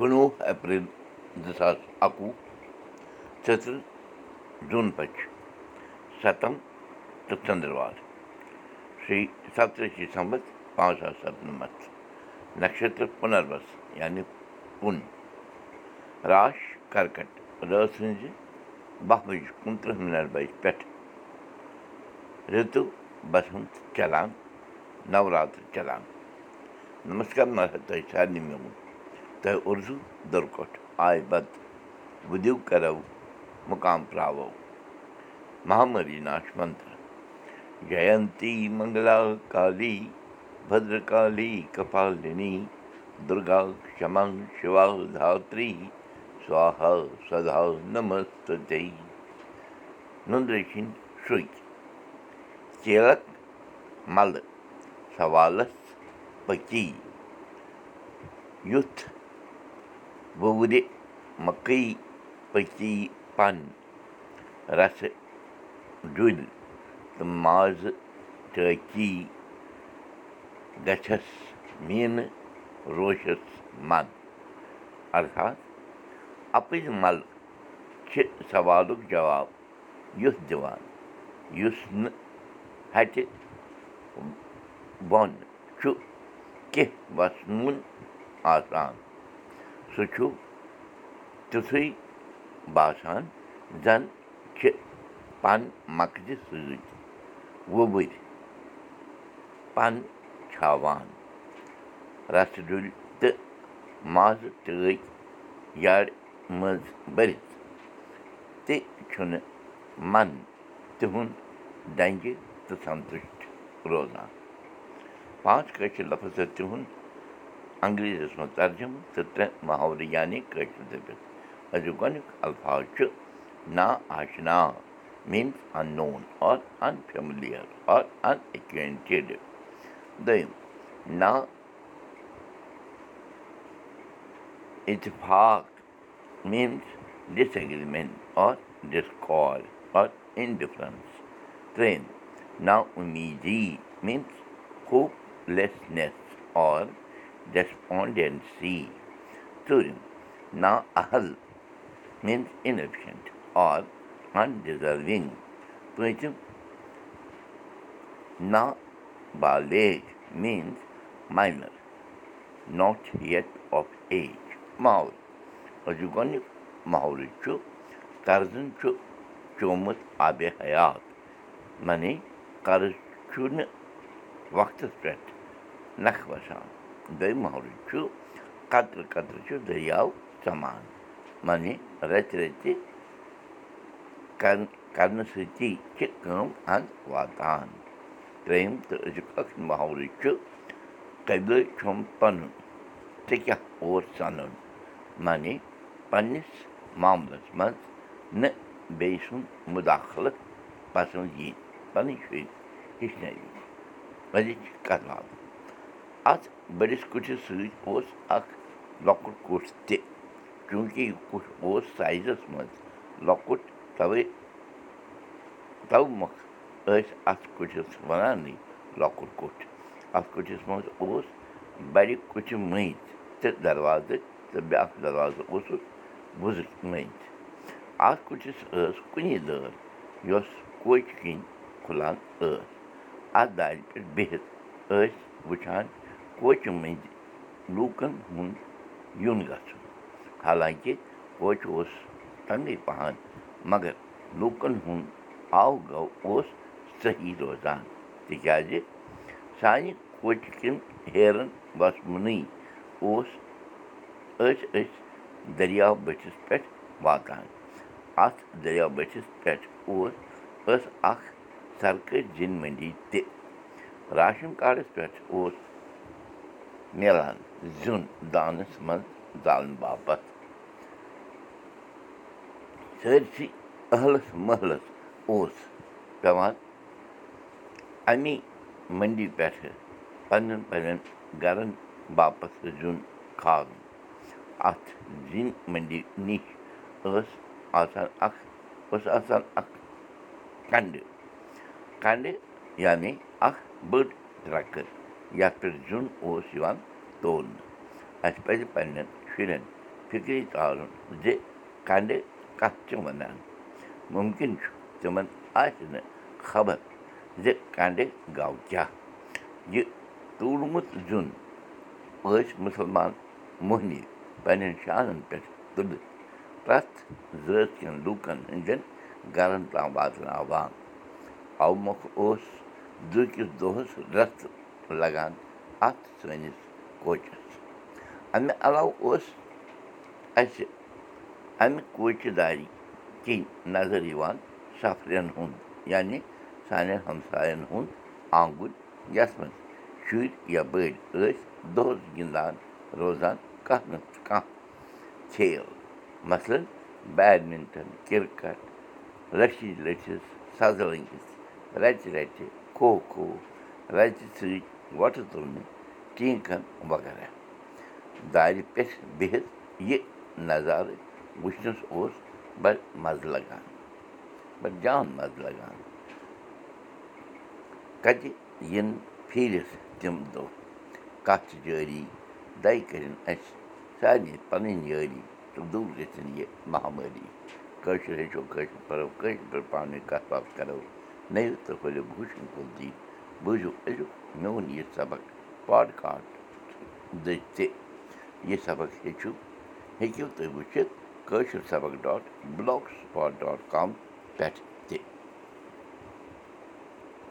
کُنوُہ اپریل زٕ ساس اَکوُہ ژٕتٕرہ جوٗن پٔچ سَتم تہٕ ژٔنٛدٕروار شی سَتتٕرٛہ ڈِسمبر پانٛژھ ساس سَتنَمَتھ نَشتر پُنَربس یعنی پُن راش کَرکَٹ رٲژ سٕنٛزِ باہ بَجہِ کُنتٕرٛہ مِنٹ پٮ۪ٹھ رِتُو بسنت چلان نوراتر چلان۔ نمسکار تۄہہِ سارنٕے میون تۄہہِ اُردو دُرکوٹھ آے بد پراوو مہامری ناش منتر جینتی منگلا کالی بدرکالی کپالنی دُرگا کما شِوا دھتری سوہا سدا پٔکی یُتھ وُرِ مکٕے پٔکی پن رسہٕ ڈُلۍ تہٕ مازٕ ٹٲکی گژھٮ۪س میٖنہٕ روشس من ارتھات اَپٕزۍ ملہٕ چھِ سوالُک جواب یُتھ دِوان یُس نہٕ ہٹہِ بۄن چھُ کیٚنٛہہ وسنوُن آسان سُہ چھُ تِتھُے باسان زن چھِ پن مکجہِ سۭتۍ۔ وُبٕرۍ پن چھاوان۔ رسہٕ ڈُلۍ تہٕ مازٕ ٹٲکۍ یارِ منٛز بٔرِتھ۔ تہِ چھُنہٕ من تِہُنٛد ڈنٛگہِ تہٕ سنتُشٹ روزان۔ پانٛژھ کٲشِر لفظ تِہُنٛد انگریٖزیس منٛز ترجمہٕ تہٕ ترٛےٚ محاورٕ یعنی کٲشِر الفاظ چھُ نا آشنا میٖنٕز ان نون آر ان فیملِیر آر ان اِکوینٹِڈ دوٚیِم نا اِتفاق means disagreement or discord or indifference ترٛیٚیِم نا اُمیٖدی میٖنٕز ہوپلیسنیس آر ڈیسپونڈینسی ژوٗرِم نا اہل میٖنٕز اِنفِشنٹ آر اَنڈِزروِنٛگ پٲنٛژِم نا بالیگ means minor not yet of age محول أزیُک گۄڈنیُک محولہٕ چھُ قرضن چھُ چومُت آبِ حیات معنی قرض چھُنہٕ وقتس پٮ۪ٹھ نکھٕ وسان قطرٕ چھُ دٔریاو سمان معنی رَتہِ رَتہِ کرنہٕ سۭتی چھِ کٲم اَنٛد واتان ترٛیٚیِم تہٕ أزیُک ٲخٕر محولہٕ چھُ قبلہٕ چھُم پَنُن ژےٚ کیٛاہ اوس سَنُن معنی پنٕنِس معاملَس منٛز نہٕ بیٚیہِ سُنٛد مُداخلت پسنٛد یی پَنٕنۍ شُرۍ ہیٚچھنٲوِتھ أزِچ کَتھ باتھ اَتھ بٔڑِس کُٹھِس سۭتۍ اوس اکھ لۄکُٹ کُٹھ تہِ چوٗنٛکہِ یہِ کُٹھ اوس سایزَس منٛز لۄکُٹ تَوَے تَوٕ مۄکھ ٲسۍ اَتھ کُٹھِس وَنانٕے لۄکُٹ کُٹھ اَتھ کُٹھِس منٛز اوس بَڑِ کُٹھِ مٔنٛزۍ تہٕ دروازٕ تہٕ بیٛاکھ دروازٕ وُزٕر مٔنٛزۍ اَتھ کُٹھِس ٲس کُنی دٲر یۄس کوچہِ کِنۍ کھُلان ٲس اَتھ دارِ پٮ۪ٹھ بِہِتھ ٲسۍ وٕچھان کوچہِ مٔنٛزۍ لوٗکَن ہُنٛد یُن گژھُن حالانٛکہِ کوچہِ اوس تنٛگٕے پَہَن مگر لوٗکَن ہُنٛد آو گو اوس صحیح روزان تِکیٛازِ سانہِ کوچہِ کٮ۪ن ہیرَن وَسوُنٕے اوس ٲسۍ أسۍ دٔریاو بٔٹھِس پٮ۪ٹھ واتان اَتھ دٔریاو بٔٹھِس پٮ۪ٹھ اوس ٲس اَکھ سرکٲرۍ زِنۍ مٔنٛڈی تہِ راشَن کارڈَس پٮ۪ٹھ اوس میلان زیُن دانَس منٛز زالنہٕ باپتھ سٲرسٕے أہلَس محلَس اوس پٮ۪وان اَمی مٔنٛڈی پٮ۪ٹھٕ پنٛنٮ۪ن پنٛنٮ۪ن گَرَن باپتھ زیُن کھالُن اَتھ زِنۍ مٔنٛڈی نِش ٲس آسان اَکھ ٲس آسان اَکھ کَنٛڈٕ کَنٛڈٕ یعنی اَکھ بٔڑ ترٛکٕر یَتھ پٮ۪ٹھ زیُن اوس یِوان تولنہٕ اَسہِ پَزِ پنٛنٮ۪ن شُرٮ۪ن فِکری تارُن زِ کَنڈِ کَتھ چھِ وَنان مُمکِن چھُ تِمَن آسہِ نہٕ خبر زِ کَنڈِ گوٚو کیٛاہ یہِ توٗرمُت زیُن ٲسۍ مُسلمان موہنی پنٛنٮ۪ن شانَن پٮ۪ٹھ تُلِتھ پرٛٮ۪تھ زٲژ کٮ۪ن لوٗکَن ہٕنٛدٮ۪ن لَگان اَتھ سٲنِس کوچَس اَمہِ علاوٕ اوس اَسہِ اَمہِ کوچہِ دارِ کِنۍ نظر یِوان سفرِین ہُنٛد یعنی سانٮ۪ن ہمساین ہُنٛد آنٛگُن یَتھ منٛز شُرۍ یا بٔڑۍ ٲسۍ دۄہَس گِنٛدان روزان کانٛہہ نَتہٕ کانٛہہ کھیل مثلاً بیڈمِنٹَن کِرکَٹ لٔچھِج لٔچھِس سَزٕ لٔنٛگِس رَچہِ رَچہِ کھو کھو رَچہِ سۭتۍ وۄٹہٕ تُلنہِ ٹیٖنٛکَن وغیرہ دارِ پٮ۪ٹھ بِہِتھ یہِ نظارٕ وٕچھنَس اوس بَڑٕ مَزٕ لَگان بَڑٕ جان مَزٕ لَگان کَتہِ یِن پھیٖرِتھ تِم دۄہ کَتھ جٲری دَے کٔرِنۍ اَسہِ سارنٕے پَنٕنۍ یٲری تہٕ دوٗر گٔژھِنۍ یہِ مہامٲری کٲشُر ہیٚچھو کٲشُر پَرو کٲشِر پٲٹھۍ پانہٕ ؤنۍ کَتھ باتھ کَرو نٔو تہٕ پھٔلِو بوٗشَن کُل دی بوٗزِو أزیُک میون یہِ سبق پاڈکاسٹ تہِ یہِ سبق ہیٚچھِو ہیٚکِو تُہۍ وٕچھِتھ کٲشِر سبق dot blogspot dot com پٮ۪ٹھ